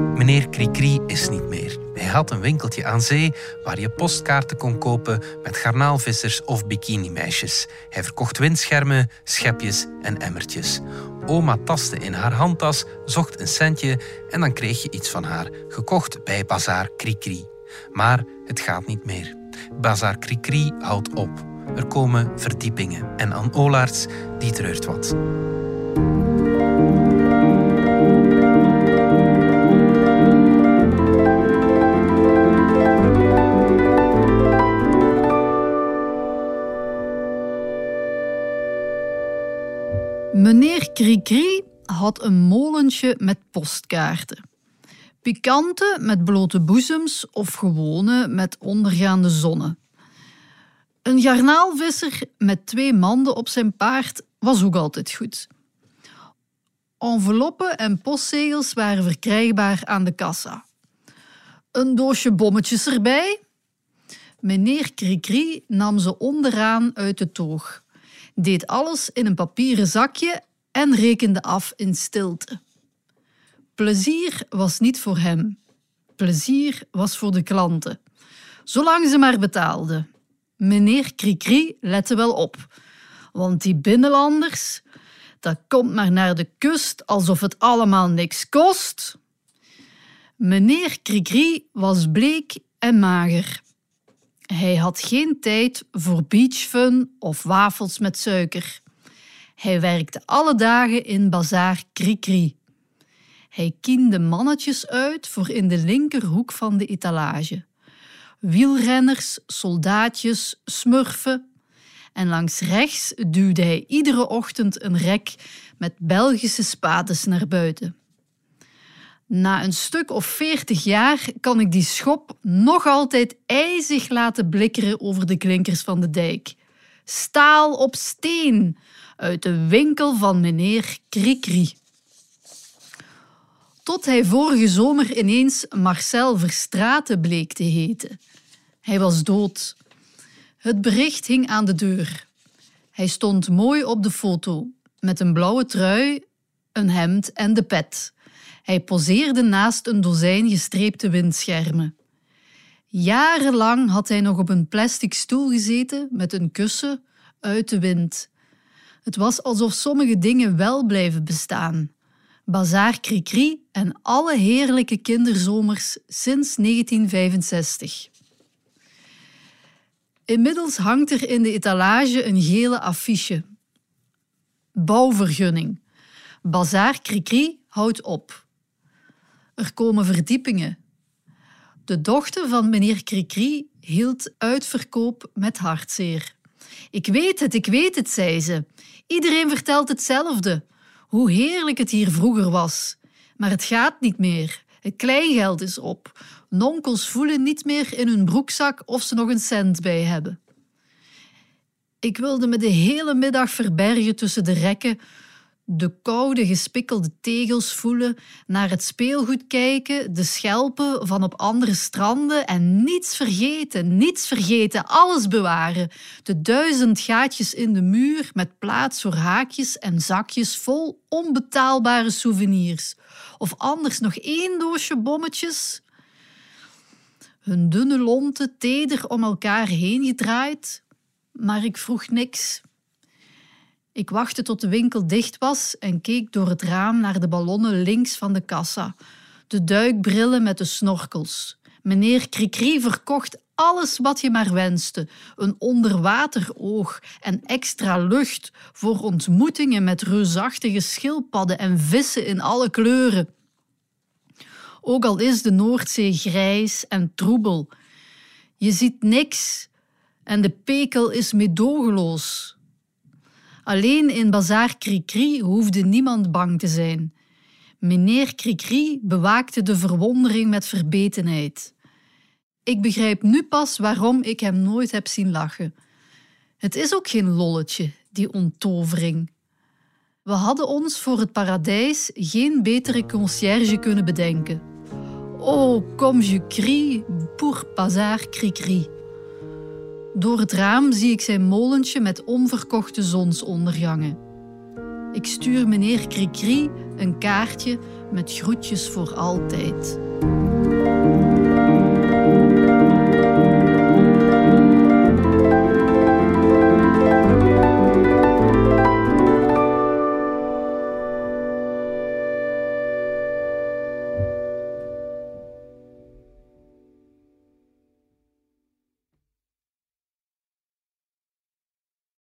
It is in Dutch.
Meneer Cricri is niet meer. Hij had een winkeltje aan zee waar je postkaarten kon kopen met garnaalvissers of bikinimeisjes. Hij verkocht windschermen, schepjes en emmertjes. Oma tastte in haar handtas, zocht een centje en dan kreeg je iets van haar, gekocht bij Bazaar Cricri. Maar het gaat niet meer. Bazaar Cricri houdt op. Er komen verdiepingen en Anne Olaerts die treurt wat. Meneer Cricri had een molentje met postkaarten. Pikante met blote boezems of gewone met ondergaande zonnen. Een garnaalvisser met twee manden op zijn paard was ook altijd goed. Enveloppen en postzegels waren verkrijgbaar aan de kassa. Een doosje bommetjes erbij. Meneer Cricri nam ze onderaan uit de toog deed alles in een papieren zakje en rekende af in stilte. Plezier was niet voor hem. Plezier was voor de klanten. Zolang ze maar betaalden. Meneer Cricri lette wel op. Want die binnenlanders, dat komt maar naar de kust alsof het allemaal niks kost. Meneer Cricri was bleek en mager. Hij had geen tijd voor beachfun of wafels met suiker. Hij werkte alle dagen in Bazaar Cricri. Hij kiende mannetjes uit voor in de linkerhoek van de etalage. Wielrenners, soldaatjes, smurfen. En langs rechts duwde hij iedere ochtend een rek met Belgische spades naar buiten. Na een stuk of veertig jaar kan ik die schop nog altijd ijzig laten blikkeren over de klinkers van de dijk. Staal op steen uit de winkel van meneer Cricri. Tot hij vorige zomer ineens Marcel Verstraten bleek te heten. Hij was dood. Het bericht hing aan de deur. Hij stond mooi op de foto, met een blauwe trui, een hemd en de pet. Hij poseerde naast een dozijn gestreepte windschermen. Jarenlang had hij nog op een plastic stoel gezeten met een kussen uit de wind. Het was alsof sommige dingen wel blijven bestaan. Bazaar Cricri en alle heerlijke kinderzomers sinds 1965. Inmiddels hangt er in de etalage een gele affiche. Bouwvergunning. Bazaar Cricri houdt op. Er komen verdiepingen. De dochter van meneer Cricri hield uitverkoop met hartzeer. Ik weet het, ik weet het, zei ze. Iedereen vertelt hetzelfde. Hoe heerlijk het hier vroeger was. Maar het gaat niet meer. Het kleingeld is op. Nonkels voelen niet meer in hun broekzak of ze nog een cent bij hebben. Ik wilde me de hele middag verbergen tussen de rekken de koude gespikkelde tegels voelen, naar het speelgoed kijken, de schelpen van op andere stranden en niets vergeten, niets vergeten, alles bewaren. De duizend gaatjes in de muur met plaats voor haakjes en zakjes vol onbetaalbare souvenirs. Of anders nog één doosje bommetjes. Hun dunne lonten teder om elkaar heen gedraaid, maar ik vroeg niks. Ik wachtte tot de winkel dicht was en keek door het raam naar de ballonnen links van de kassa. De duikbrillen met de snorkels. Meneer Cricri verkocht alles wat je maar wenste. Een onderwateroog en extra lucht voor ontmoetingen met reusachtige schildpadden en vissen in alle kleuren. Ook al is de Noordzee grijs en troebel. Je ziet niks en de pekel is meedogenloos. Alleen in Bazaar Cricri hoefde niemand bang te zijn. Meneer Cricri bewaakte de verwondering met verbetenheid. Ik begrijp nu pas waarom ik hem nooit heb zien lachen. Het is ook geen lolletje, die onttovering. We hadden ons voor het paradijs geen betere concierge kunnen bedenken. Oh, comme je crie pour Bazar Cricri. Door het raam zie ik zijn molentje met onverkochte zonsondergangen. Ik stuur meneer Cricri een kaartje met groetjes voor altijd.